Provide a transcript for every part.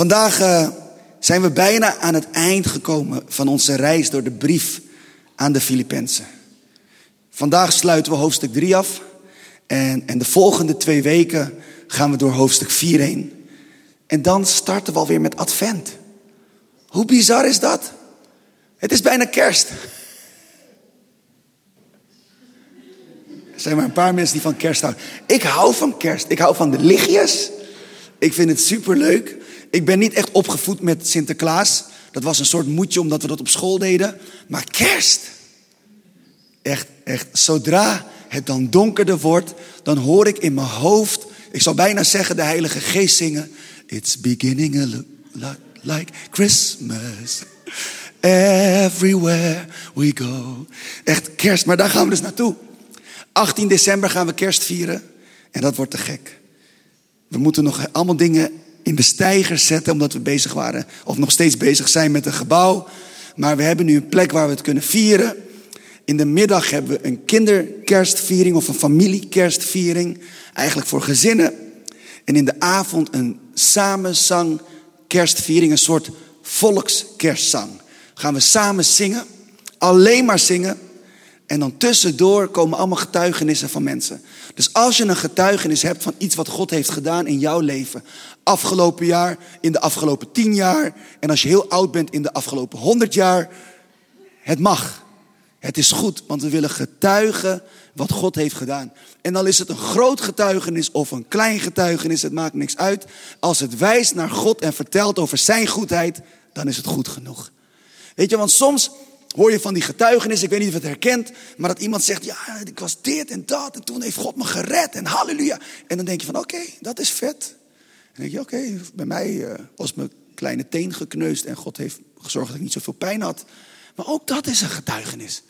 Vandaag uh, zijn we bijna aan het eind gekomen van onze reis door de brief aan de Filippenzen. Vandaag sluiten we hoofdstuk 3 af. En, en de volgende twee weken gaan we door hoofdstuk 4 heen. En dan starten we alweer met Advent. Hoe bizar is dat? Het is bijna kerst. Er zijn maar een paar mensen die van kerst houden. Ik hou van kerst. Ik hou van de lichtjes. Ik vind het superleuk. Ik ben niet echt opgevoed met Sinterklaas. Dat was een soort moedje omdat we dat op school deden. Maar kerst. Echt, echt. Zodra het dan donkerder wordt, dan hoor ik in mijn hoofd, ik zal bijna zeggen, de Heilige Geest zingen. It's beginning like Christmas. Everywhere we go. Echt kerst, maar daar gaan we dus naartoe. 18 december gaan we kerst vieren. En dat wordt te gek. We moeten nog allemaal dingen in de stijger zetten, omdat we bezig waren, of nog steeds bezig zijn met een gebouw. Maar we hebben nu een plek waar we het kunnen vieren. In de middag hebben we een kinderkerstviering of een familiekerstviering. Eigenlijk voor gezinnen. En in de avond een samenzang kerstviering. Een soort volkskerstzang. Gaan we samen zingen. Alleen maar zingen. En dan tussendoor komen allemaal getuigenissen van mensen. Dus als je een getuigenis hebt van iets wat God heeft gedaan in jouw leven. Afgelopen jaar, in de afgelopen tien jaar. En als je heel oud bent in de afgelopen honderd jaar. Het mag. Het is goed, want we willen getuigen wat God heeft gedaan. En dan is het een groot getuigenis of een klein getuigenis, het maakt niks uit. Als het wijst naar God en vertelt over zijn goedheid, dan is het goed genoeg. Weet je, want soms hoor je van die getuigenis, ik weet niet of het herkent, maar dat iemand zegt, ja, ik was dit en dat en toen heeft God me gered en halleluja. En dan denk je van, oké, dat is vet. En dan denk je, oké, bij mij uh, was mijn kleine teen gekneusd en God heeft gezorgd dat ik niet zoveel pijn had. Maar ook dat is een getuigenis.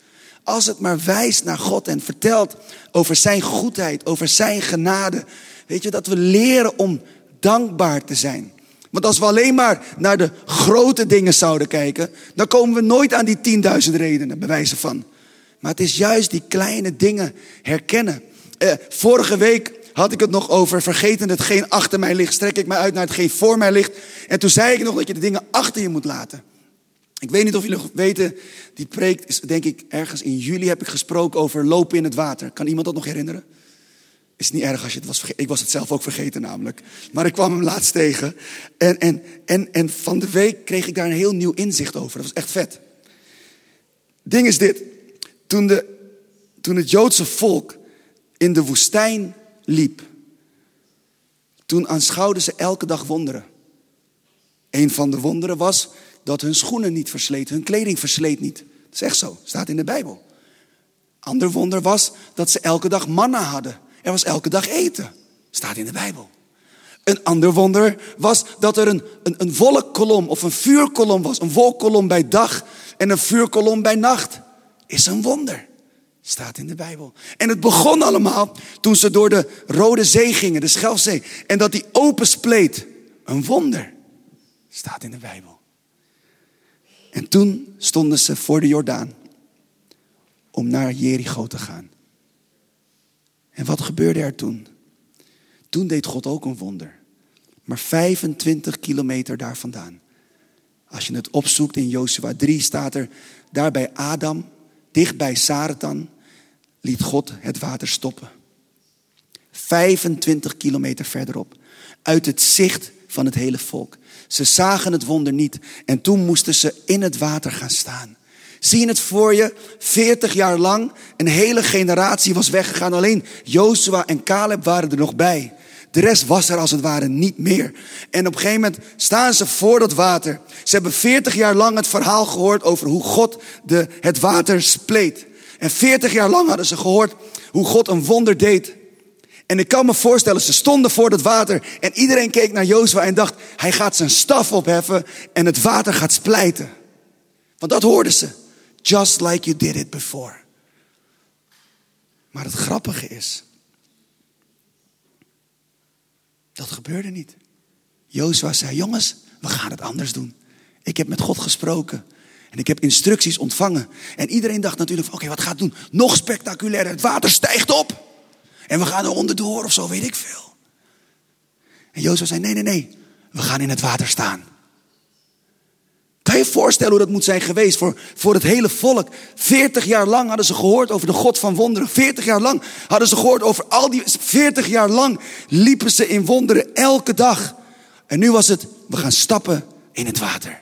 Als het maar wijst naar God en vertelt over zijn goedheid, over zijn genade. Weet je, dat we leren om dankbaar te zijn. Want als we alleen maar naar de grote dingen zouden kijken, dan komen we nooit aan die 10.000 redenen, bewijzen van. Maar het is juist die kleine dingen herkennen. Eh, vorige week had ik het nog over vergeten hetgeen achter mij ligt, strek ik mij uit naar hetgeen voor mij ligt. En toen zei ik nog dat je de dingen achter je moet laten. Ik weet niet of jullie weten, die preek is denk ik ergens in juli heb ik gesproken over lopen in het water. Kan iemand dat nog herinneren? Is niet erg als je het was vergeten. Ik was het zelf ook vergeten namelijk. Maar ik kwam hem laatst tegen. En, en, en, en van de week kreeg ik daar een heel nieuw inzicht over. Dat was echt vet. Ding is dit. Toen, de, toen het Joodse volk in de woestijn liep. Toen aanschouwden ze elke dag wonderen. Een van de wonderen was dat hun schoenen niet versleet, hun kleding versleet niet. Dat is echt zo, staat in de Bijbel. Ander wonder was dat ze elke dag manna hadden. Er was elke dag eten, staat in de Bijbel. Een ander wonder was dat er een, een, een wolkkolom of een vuurkolom was. Een wolkkolom bij dag en een vuurkolom bij nacht. Is een wonder. Staat in de Bijbel. En het begon allemaal toen ze door de Rode Zee gingen, de Schelfzee. En dat die open spleet. Een wonder. Staat in de Bijbel. En toen stonden ze voor de Jordaan om naar Jericho te gaan. En wat gebeurde er toen? Toen deed God ook een wonder. Maar 25 kilometer daar vandaan. Als je het opzoekt in Jozua 3 staat er, daar bij Adam, dicht bij Saratan, liet God het water stoppen. 25 kilometer verderop. Uit het zicht van het hele volk. Ze zagen het wonder niet en toen moesten ze in het water gaan staan. Zie het voor je? 40 jaar lang, een hele generatie was weggegaan. Alleen Jozua en Caleb waren er nog bij. De rest was er als het ware niet meer. En op een gegeven moment staan ze voor dat water. Ze hebben 40 jaar lang het verhaal gehoord over hoe God de, het water spleet. En 40 jaar lang hadden ze gehoord hoe God een wonder deed. En ik kan me voorstellen, ze stonden voor dat water en iedereen keek naar Jozua en dacht, hij gaat zijn staf opheffen en het water gaat splijten. Want dat hoorden ze. Just like you did it before. Maar het grappige is, dat gebeurde niet. Jozua zei, jongens, we gaan het anders doen. Ik heb met God gesproken. En ik heb instructies ontvangen. En iedereen dacht natuurlijk, oké, wat gaat doen? Nog spectaculairder, het water stijgt op. En we gaan er onderdoor of zo, weet ik veel. En Jozef zei, nee, nee, nee. we gaan in het water staan. Kan je voorstellen hoe dat moet zijn geweest voor, voor het hele volk? 40 jaar lang hadden ze gehoord over de God van wonderen. 40 jaar lang hadden ze gehoord over al die. 40 jaar lang liepen ze in wonderen elke dag. En nu was het, we gaan stappen in het water.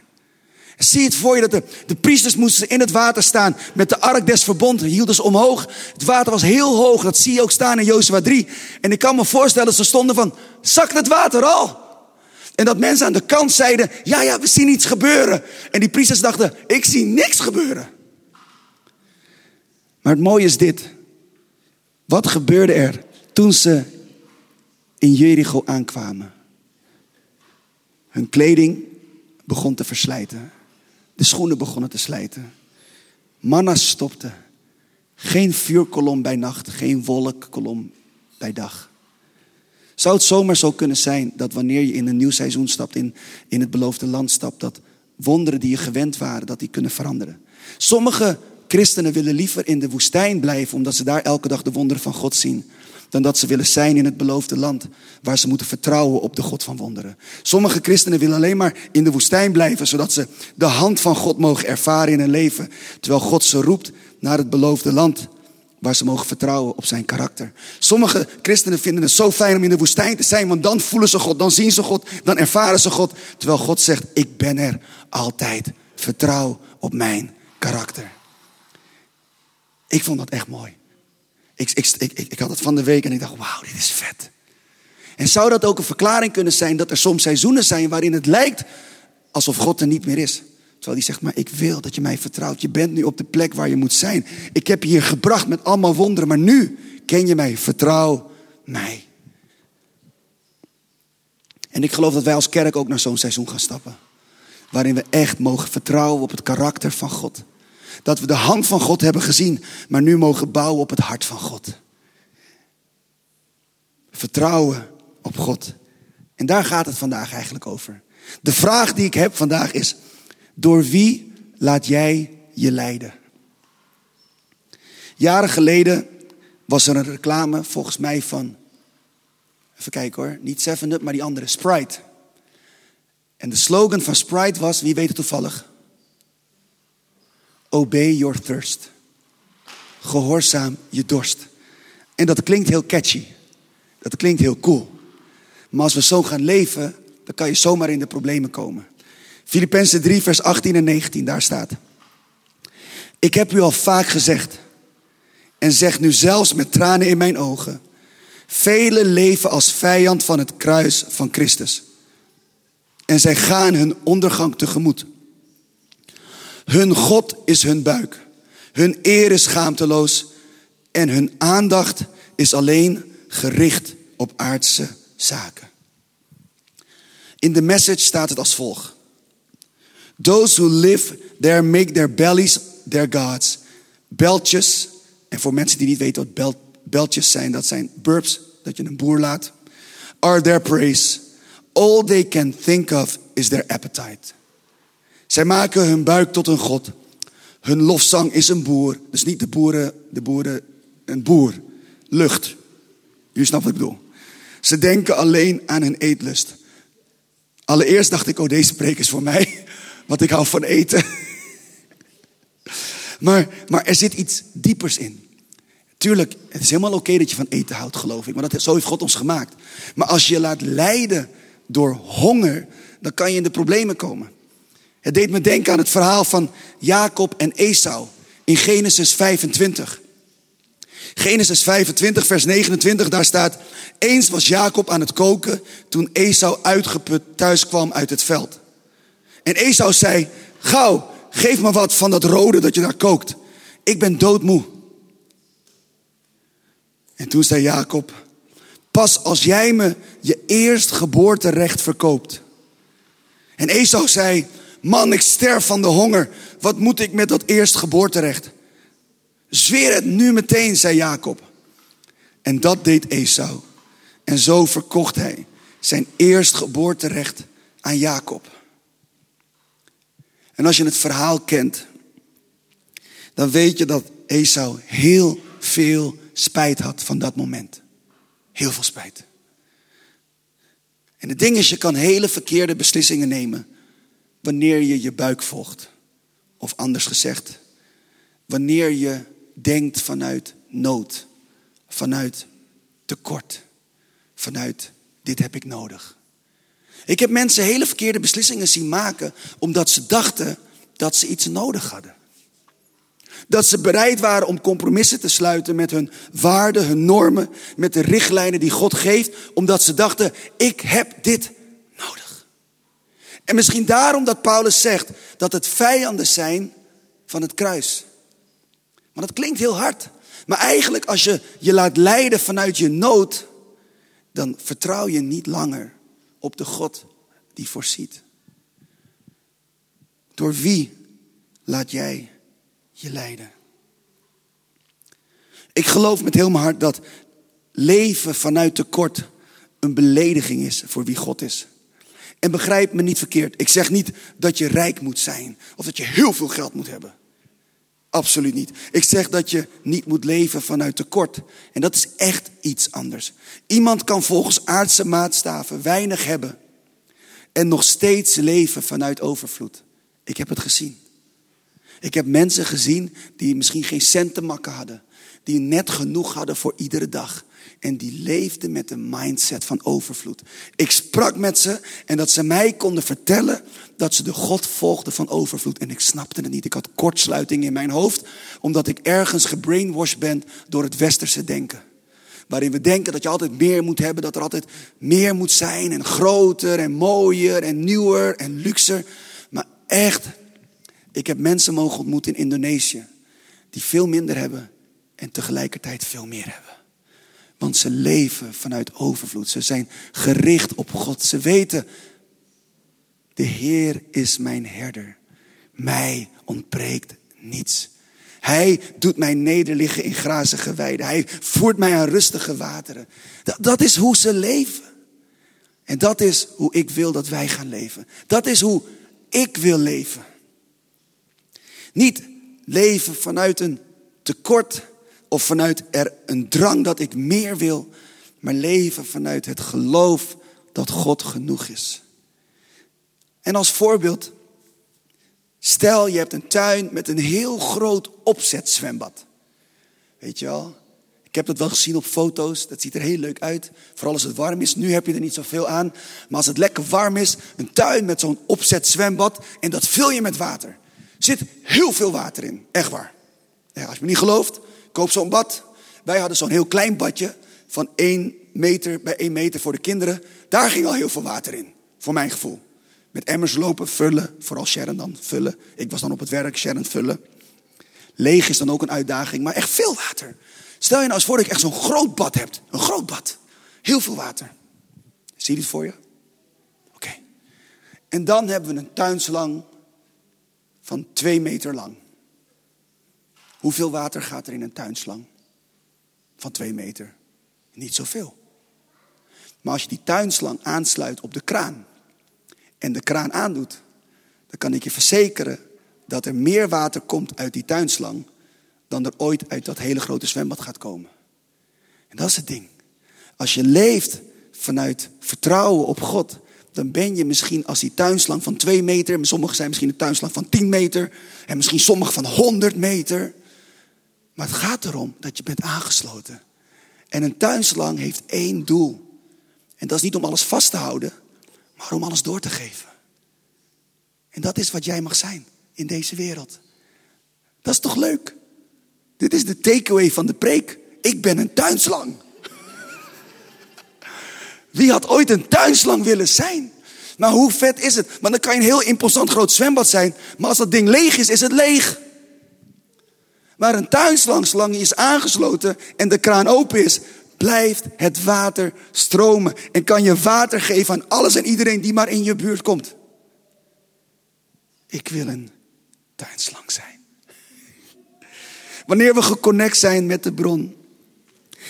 Zie het voor je dat de, de priesters moesten in het water staan met de ark des verbond. Hielden ze omhoog. Het water was heel hoog. Dat zie je ook staan in Jozua 3. En ik kan me voorstellen dat ze stonden van, zakt het water al? En dat mensen aan de kant zeiden, ja, ja, we zien iets gebeuren. En die priesters dachten, ik zie niks gebeuren. Maar het mooie is dit. Wat gebeurde er toen ze in Jericho aankwamen? Hun kleding begon te verslijten. De schoenen begonnen te slijten. Manna stopte. Geen vuurkolom bij nacht, geen wolkkolom bij dag. Zou het zomaar zo kunnen zijn dat wanneer je in een nieuw seizoen stapt, in, in het beloofde land stapt, dat wonderen die je gewend waren, dat die kunnen veranderen? Sommige christenen willen liever in de woestijn blijven, omdat ze daar elke dag de wonderen van God zien dan dat ze willen zijn in het beloofde land waar ze moeten vertrouwen op de God van wonderen. Sommige christenen willen alleen maar in de woestijn blijven, zodat ze de hand van God mogen ervaren in hun leven, terwijl God ze roept naar het beloofde land waar ze mogen vertrouwen op zijn karakter. Sommige christenen vinden het zo fijn om in de woestijn te zijn, want dan voelen ze God, dan zien ze God, dan ervaren ze God, terwijl God zegt, ik ben er altijd. Vertrouw op mijn karakter. Ik vond dat echt mooi. Ik, ik, ik, ik, had het van de week en ik dacht, wauw, dit is vet. En zou dat ook een verklaring kunnen zijn dat er soms seizoenen zijn waarin het lijkt alsof God er niet meer is? Terwijl hij zegt, maar ik wil dat je mij vertrouwt. Je bent nu op de plek waar je moet zijn. Ik heb je hier gebracht met allemaal wonderen, maar nu ken je mij. Vertrouw mij. En ik geloof dat wij als kerk ook naar zo'n seizoen gaan stappen. Waarin we echt mogen vertrouwen op het karakter van God. Dat we de hand van God hebben gezien, maar nu mogen bouwen op het hart van God. Vertrouwen op God. En daar gaat het vandaag eigenlijk over. De vraag die ik heb vandaag is: door wie laat jij je leiden? Jaren geleden was er een reclame, volgens mij van, even kijken hoor, niet Seven Up, maar die andere, Sprite. En de slogan van Sprite was, wie weet het toevallig? Obey your thirst. Gehoorzaam je dorst. En dat klinkt heel catchy. Dat klinkt heel cool. Maar als we zo gaan leven, dan kan je zomaar in de problemen komen. Filippenzen 3, vers 18 en 19, daar staat. Ik heb u al vaak gezegd en zeg nu zelfs met tranen in mijn ogen. Velen leven als vijand van het kruis van Christus. En zij gaan hun ondergang tegemoet. Hun God is hun buik. Hun eer is schaamteloos. En hun aandacht is alleen gericht op aardse zaken. In de message staat het als volgt. Those who live there make their bellies their gods. Beltjes, en voor mensen die niet weten wat bel, beltjes zijn, dat zijn burps, dat je een boer laat, are their praise. All they can think of is their appetite. Zij maken hun buik tot een god. Hun lofzang is een boer. Dus niet de boeren, de boeren, een boer. Lucht. U snapt wat ik bedoel. Ze denken alleen aan hun eetlust. Allereerst dacht ik, oh deze preek is voor mij. Want ik hou van eten. Maar, maar er zit iets diepers in. Tuurlijk, het is helemaal oké dat je van eten houdt, geloof ik. Maar dat, zo heeft God ons gemaakt. Maar als je je laat leiden door honger, dan kan je in de problemen komen. Het deed me denken aan het verhaal van Jacob en Esau in Genesis 25. Genesis 25, vers 29, daar staat: Eens was Jacob aan het koken toen Esau uitgeput thuis kwam uit het veld. En Esau zei: Gauw, geef me wat van dat rode dat je daar kookt. Ik ben doodmoe. En toen zei Jacob: Pas als jij me je eerstgeboorterecht verkoopt. En Esau zei: Man, ik sterf van de honger. Wat moet ik met dat eerstgeboorterecht? Zweer het nu meteen, zei Jacob. En dat deed Esau. En zo verkocht hij zijn eerstgeboorterecht aan Jacob. En als je het verhaal kent, dan weet je dat Esau heel veel spijt had van dat moment. Heel veel spijt. En het ding is, je kan hele verkeerde beslissingen nemen wanneer je je buik volgt. Of anders gezegd, wanneer je denkt vanuit nood, vanuit tekort, vanuit dit heb ik nodig. Ik heb mensen hele verkeerde beslissingen zien maken omdat ze dachten dat ze iets nodig hadden. Dat ze bereid waren om compromissen te sluiten met hun waarden, hun normen, met de richtlijnen die God geeft, omdat ze dachten, ik heb dit nodig. En misschien daarom dat Paulus zegt dat het vijanden zijn van het kruis. Maar dat klinkt heel hard. Maar eigenlijk als je je laat leiden vanuit je nood, dan vertrouw je niet langer op de God die voorziet. Door wie laat jij je leiden? Ik geloof met heel mijn hart dat leven vanuit tekort een belediging is voor wie God is. En begrijp me niet verkeerd. Ik zeg niet dat je rijk moet zijn of dat je heel veel geld moet hebben. Absoluut niet. Ik zeg dat je niet moet leven vanuit tekort. En dat is echt iets anders. Iemand kan volgens aardse maatstaven weinig hebben en nog steeds leven vanuit overvloed. Ik heb het gezien. Ik heb mensen gezien die misschien geen cent te makken hadden, die net genoeg hadden voor iedere dag. En die leefden met een mindset van overvloed. Ik sprak met ze en dat ze mij konden vertellen dat ze de God volgden van overvloed. En ik snapte het niet. Ik had kortsluiting in mijn hoofd, omdat ik ergens gebrainwashed ben door het westerse denken. Waarin we denken dat je altijd meer moet hebben, dat er altijd meer moet zijn en groter en mooier en nieuwer en luxer. Maar echt, ik heb mensen mogen ontmoeten in Indonesië die veel minder hebben en tegelijkertijd veel meer hebben. Want ze leven vanuit overvloed. Ze zijn gericht op God. Ze weten, de Heer is mijn herder. Mij ontbreekt niets. Hij doet mij nederliggen in grazige weiden. Hij voert mij aan rustige wateren. Dat, dat is hoe ze leven. En dat is hoe ik wil dat wij gaan leven. Dat is hoe ik wil leven. Niet leven vanuit een tekort of vanuit er een drang dat ik meer wil, maar leven vanuit het geloof dat God genoeg is. En als voorbeeld, stel je hebt een tuin met een heel groot opzetzwembad. Weet je wel? Ik heb dat wel gezien op foto's, dat ziet er heel leuk uit. Vooral als het warm is. Nu heb je er niet zoveel aan. Maar als het lekker warm is, een tuin met zo'n opzetzwembad en dat vul je met water. Zit heel veel water in, echt waar. Als je me niet gelooft, koop zo'n bad. Wij hadden zo'n heel klein badje van 1 meter bij 1 meter voor de kinderen. Daar ging al heel veel water in, voor mijn gevoel. Met emmers lopen, vullen, vooral Sharon dan vullen. Ik was dan op het werk, Sharon vullen. Leeg is dan ook een uitdaging, maar echt veel water. Stel je nou eens voor dat je echt zo'n groot bad hebt. Een groot bad. Heel veel water. Zie je dit voor je? Oké. En dan hebben we een tuinslang van twee meter lang. Hoeveel water gaat er in een tuinslang? Van twee meter. Niet zoveel. Maar als je die tuinslang aansluit op de kraan en de kraan aandoet, dan kan ik je verzekeren dat er meer water komt uit die tuinslang dan er ooit uit dat hele grote zwembad gaat komen. En dat is het ding. Als je leeft vanuit vertrouwen op God, dan ben je misschien als die tuinslang van twee meter, sommigen zijn misschien een tuinslang van 10 meter, en misschien sommigen van 100 meter. Maar het gaat erom dat je bent aangesloten. En een tuinslang heeft één doel. En dat is niet om alles vast te houden, maar om alles door te geven. En dat is wat jij mag zijn in deze wereld. Dat is toch leuk? Dit is de takeaway van de preek. Ik ben een tuinslang. Wie had ooit een tuinslang willen zijn? Maar hoe vet is het? Want dan kan je een heel imposant groot zwembad zijn. Maar als dat ding leeg is, is het leeg. Maar een tuinslang, zolang is aangesloten en de kraan open is, blijft het water stromen. En kan je water geven aan alles en iedereen die maar in je buurt komt. Ik wil een tuinslang zijn. Wanneer we geconnect zijn met de bron,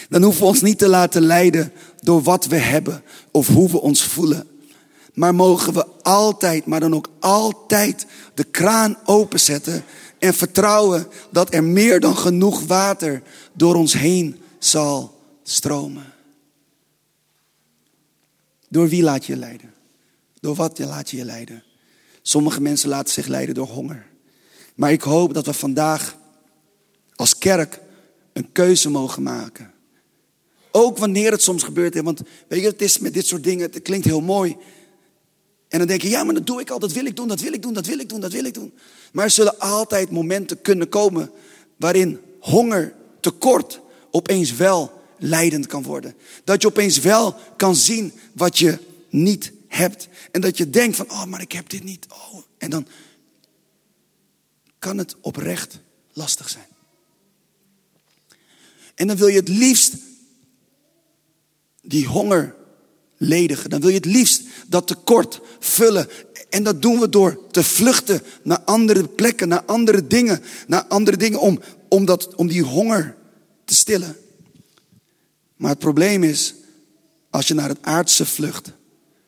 dan hoeven we ons niet te laten leiden door wat we hebben of hoe we ons voelen. Maar mogen we altijd, maar dan ook altijd de kraan openzetten en vertrouwen dat er meer dan genoeg water door ons heen zal stromen. Door wie laat je je leiden? Door wat laat je je leiden? Sommige mensen laten zich leiden door honger. Maar ik hoop dat we vandaag als kerk een keuze mogen maken. Ook wanneer het soms gebeurt. Want weet je, het is met dit soort dingen, het klinkt heel mooi. En dan denk je, ja, maar dat doe ik al, dat wil ik doen, dat wil ik doen, dat wil ik doen, dat wil ik doen. Maar er zullen altijd momenten kunnen komen waarin honger, tekort, opeens wel leidend kan worden. Dat je opeens wel kan zien wat je niet hebt. En dat je denkt van, oh, maar ik heb dit niet. Oh. En dan kan het oprecht lastig zijn. En dan wil je het liefst die honger ledigen. Dan wil je het liefst dat tekort vullen. En dat doen we door te vluchten naar andere plekken, naar andere dingen, naar andere dingen om, om, dat, om die honger te stillen. Maar het probleem is, als je naar het aardse vlucht,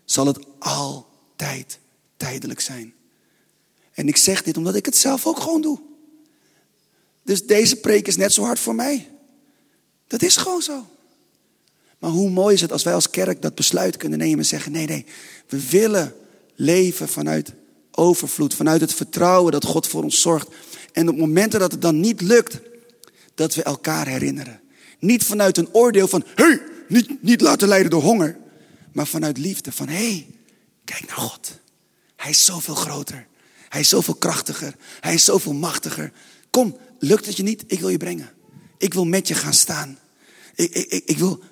zal het altijd tijdelijk zijn. En ik zeg dit omdat ik het zelf ook gewoon doe. Dus deze preek is net zo hard voor mij. Dat is gewoon zo. Maar hoe mooi is het als wij als kerk dat besluit kunnen nemen en zeggen: nee, nee, we willen leven vanuit overvloed, vanuit het vertrouwen dat God voor ons zorgt. En op momenten dat het dan niet lukt, dat we elkaar herinneren. Niet vanuit een oordeel van: hé, hey, niet, niet laten leiden door honger. Maar vanuit liefde van: hé, hey, kijk naar God. Hij is zoveel groter. Hij is zoveel krachtiger. Hij is zoveel machtiger. Kom, lukt het je niet? Ik wil je brengen. Ik wil met je gaan staan. Ik, ik, ik, ik wil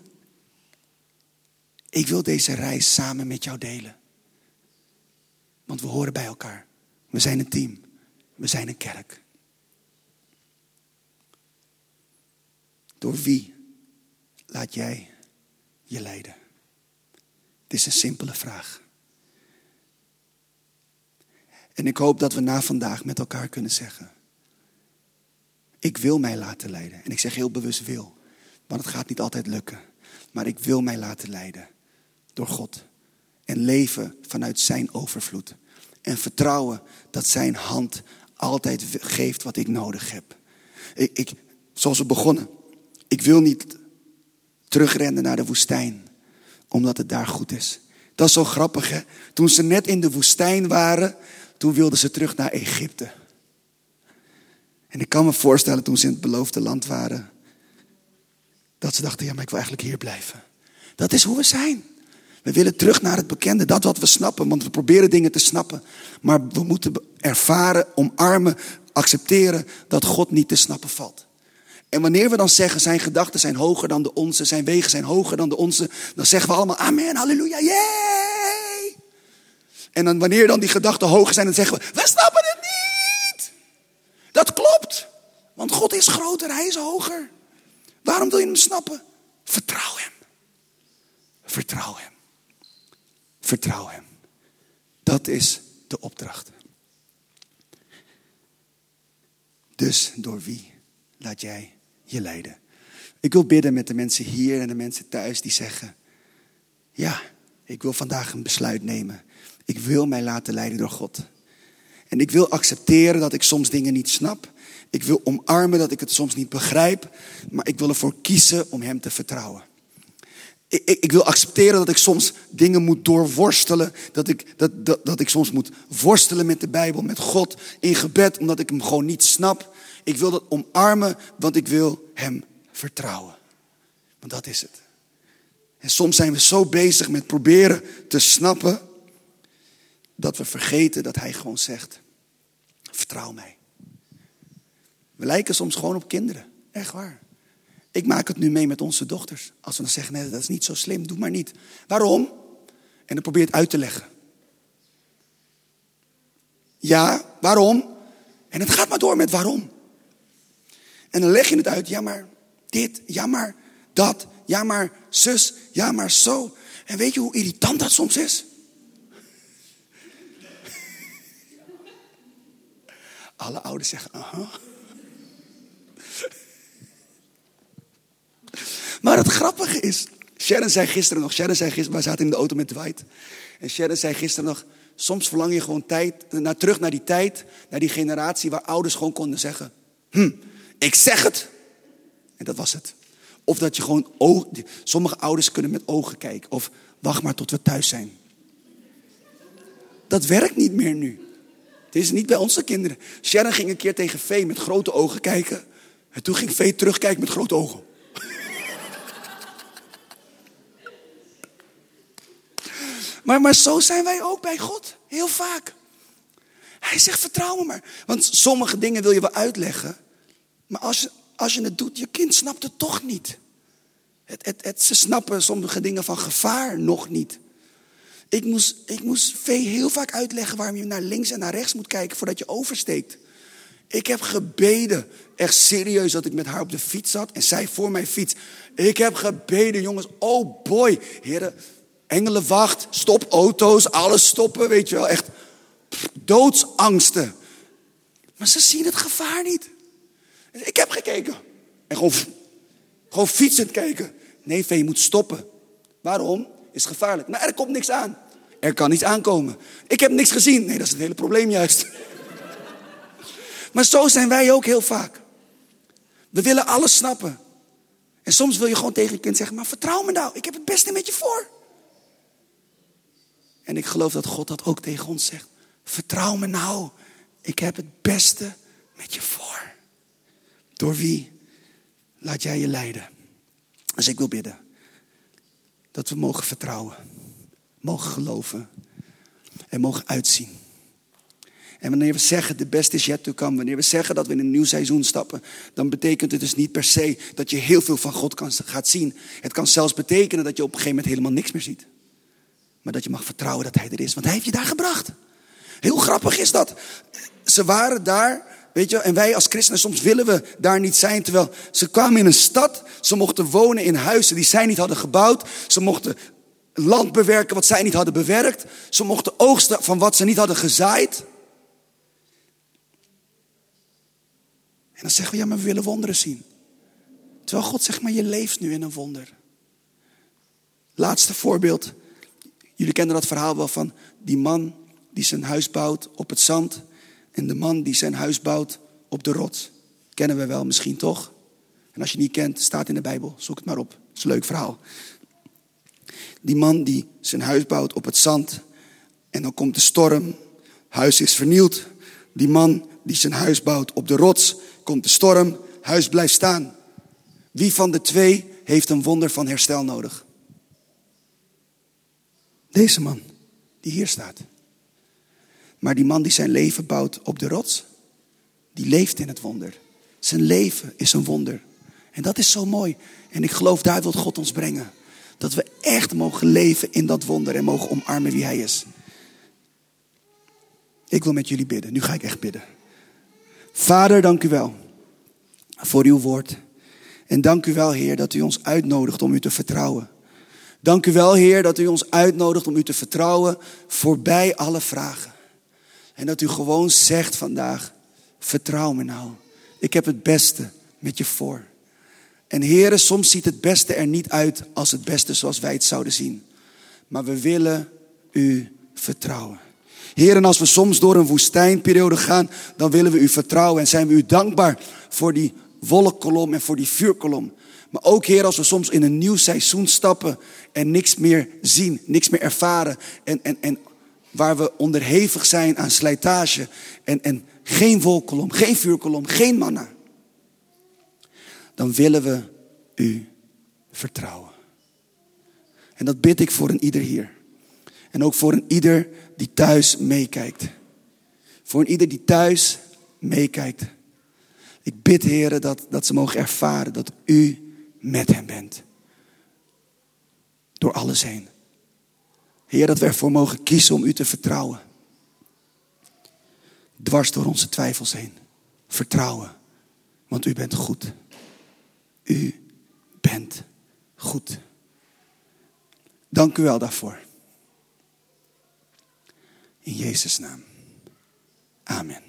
ik wil deze reis samen met jou delen. Want we horen bij elkaar. We zijn een team. We zijn een kerk. Door wie laat jij je leiden? Het is een simpele vraag. En ik hoop dat we na vandaag met elkaar kunnen zeggen: Ik wil mij laten leiden. En ik zeg heel bewust wil, want het gaat niet altijd lukken. Maar ik wil mij laten leiden door God. En leven vanuit zijn overvloed. En vertrouwen dat zijn hand altijd geeft wat ik nodig heb. Ik, ik, zoals we begonnen. Ik wil niet terugrennen naar de woestijn. Omdat het daar goed is. Dat is zo grappig hè. Toen ze net in de woestijn waren. Toen wilden ze terug naar Egypte. En ik kan me voorstellen toen ze in het beloofde land waren. Dat ze dachten, ja maar ik wil eigenlijk hier blijven. Dat is hoe we zijn. We willen terug naar het bekende, dat wat we snappen, want we proberen dingen te snappen. Maar we moeten ervaren, omarmen, accepteren dat God niet te snappen valt. En wanneer we dan zeggen, zijn gedachten zijn hoger dan de onze, zijn wegen zijn hoger dan de onze, dan zeggen we allemaal amen, halleluja, yay! En dan wanneer dan die gedachten hoger zijn, dan zeggen we, we snappen het niet! Dat klopt, want God is groter, Hij is hoger. Waarom wil je hem snappen? Vertrouw Hem. Vertrouw Hem. Vertrouw Hem. Dat is de opdracht. Dus door wie laat jij je leiden? Ik wil bidden met de mensen hier en de mensen thuis die zeggen: Ja, ik wil vandaag een besluit nemen. Ik wil mij laten leiden door God. En ik wil accepteren dat ik soms dingen niet snap. Ik wil omarmen dat ik het soms niet begrijp. Maar ik wil ervoor kiezen om Hem te vertrouwen. Ik, ik, wil accepteren dat ik soms dingen moet doorworstelen. Dat ik, dat, dat, dat ik soms moet worstelen met de Bijbel, met God, in gebed, omdat ik hem gewoon niet snap. Ik wil dat omarmen, want ik wil hem vertrouwen. Want dat is het. En soms zijn we zo bezig met proberen te snappen, dat we vergeten dat hij gewoon zegt, vertrouw mij. We lijken soms gewoon op kinderen, echt waar. Ik maak het nu mee met onze dochters. Als we dan zeggen, nee, dat is niet zo slim, doe maar niet. Waarom? En dan probeer het uit te leggen. Ja, waarom? En het gaat maar door met waarom. En dan leg je het uit, ja maar dit, ja maar dat, ja maar zus, ja maar zo. En weet je hoe irritant dat soms is? Alle ouders zeggen, aha. Maar het grappige is, Sharon zei gisteren nog, Sharon zei gisteren, wij zaten in de auto met Dwight. En Sharon zei gisteren nog, soms verlang je gewoon tijd, naar, terug naar die tijd, naar die generatie waar ouders gewoon konden zeggen, hm, ik zeg het. En dat was het. Of dat je gewoon, oog, sommige ouders kunnen met ogen kijken. Of wacht maar tot we thuis zijn. Dat werkt niet meer nu. Het is niet bij onze kinderen. Sharon ging een keer tegen Vee met grote ogen kijken. En toen ging Vee terugkijken met grote ogen. Maar, maar zo zijn wij ook bij God. Heel vaak. Hij zegt, vertrouw me maar. Want sommige dingen wil je wel uitleggen. Maar als je, als je het doet, je kind snapt het toch niet. Het, het, het, ze snappen sommige dingen van gevaar nog niet. Ik moest, ik moest Vee heel vaak uitleggen waarom je naar links en naar rechts moet kijken voordat je oversteekt. Ik heb gebeden, echt serieus, dat ik met haar op de fiets zat en zij voor mijn fiets. Ik heb gebeden, jongens, oh boy, heren, engelenwacht, stop auto's, alles stoppen, weet je wel, echt doodsangsten. Maar ze zien het gevaar niet. Ik heb gekeken en gewoon, gewoon fietsend kijken. Nee, Vee, je moet stoppen. Waarom? Is gevaarlijk. Maar er komt niks aan. Er kan niets aankomen. Ik heb niks gezien. Nee, dat is het hele probleem juist. Maar zo zijn wij ook heel vaak. We willen alles snappen. En soms wil je gewoon tegen je kind zeggen: Maar vertrouw me nou, ik heb het beste met je voor. En ik geloof dat God dat ook tegen ons zegt: Vertrouw me nou, ik heb het beste met je voor. Door wie laat jij je leiden? Dus ik wil bidden dat we mogen vertrouwen, mogen geloven en mogen uitzien. En wanneer we zeggen, de best is yet to come, wanneer we zeggen dat we in een nieuw seizoen stappen, dan betekent het dus niet per se dat je heel veel van God kan, gaat zien. Het kan zelfs betekenen dat je op een gegeven moment helemaal niks meer ziet. Maar dat je mag vertrouwen dat Hij er is, want Hij heeft je daar gebracht. Heel grappig is dat. Ze waren daar, weet je, en wij als christenen, soms willen we daar niet zijn. Terwijl ze kwamen in een stad, ze mochten wonen in huizen die zij niet hadden gebouwd. Ze mochten land bewerken wat zij niet hadden bewerkt. Ze mochten oogsten van wat ze niet hadden gezaaid. En dan zeggen we, ja, maar we willen wonderen zien. Terwijl God zegt, maar je leeft nu in een wonder. Laatste voorbeeld. Jullie kennen dat verhaal wel van die man die zijn huis bouwt op het zand. En de man die zijn huis bouwt op de rots. Kennen we wel misschien toch? En als je niet kent, staat in de Bijbel. Zoek het maar op. Het is een leuk verhaal. Die man die zijn huis bouwt op het zand. En dan komt de storm. Huis is vernield. Die man die zijn huis bouwt op de rots. Komt de storm. Huis blijft staan. Wie van de twee heeft een wonder van herstel nodig? Deze man die hier staat. Maar die man die zijn leven bouwt op de rots, die leeft in het wonder. Zijn leven is een wonder. En dat is zo mooi. En ik geloof daar wil God ons brengen. Dat we echt mogen leven in dat wonder en mogen omarmen wie Hij is. Ik wil met jullie bidden. Nu ga ik echt bidden. Vader, dank u wel voor uw woord. En dank u wel, Heer, dat u ons uitnodigt om u te vertrouwen. Dank u wel, Heer, dat u ons uitnodigt om u te vertrouwen voorbij alle vragen. En dat u gewoon zegt vandaag, vertrouw me nou. Ik heb het beste met je voor. En heren, soms ziet het beste er niet uit als het beste zoals wij het zouden zien. Maar we willen u vertrouwen. Heren, als we soms door een woestijnperiode gaan, dan willen we u vertrouwen en zijn we u dankbaar voor die wolkkolom en voor die vuurkolom. Maar ook, Heer, als we soms in een nieuw seizoen stappen en niks meer zien, niks meer ervaren en, en, en waar we onderhevig zijn aan slijtage en, en geen wolkolom, geen vuurkolom, geen manna, dan willen we u vertrouwen. En dat bid ik voor een ieder hier. En ook voor een ieder die thuis meekijkt. Voor een ieder die thuis meekijkt. Ik bid, heren, dat, dat ze mogen ervaren dat u met hen bent. Door alles heen. Heer, dat we ervoor mogen kiezen om u te vertrouwen. Dwars door onze twijfels heen. Vertrouwen, want u bent goed. U bent goed. Dank u wel daarvoor. In Jezus' naam. Amen.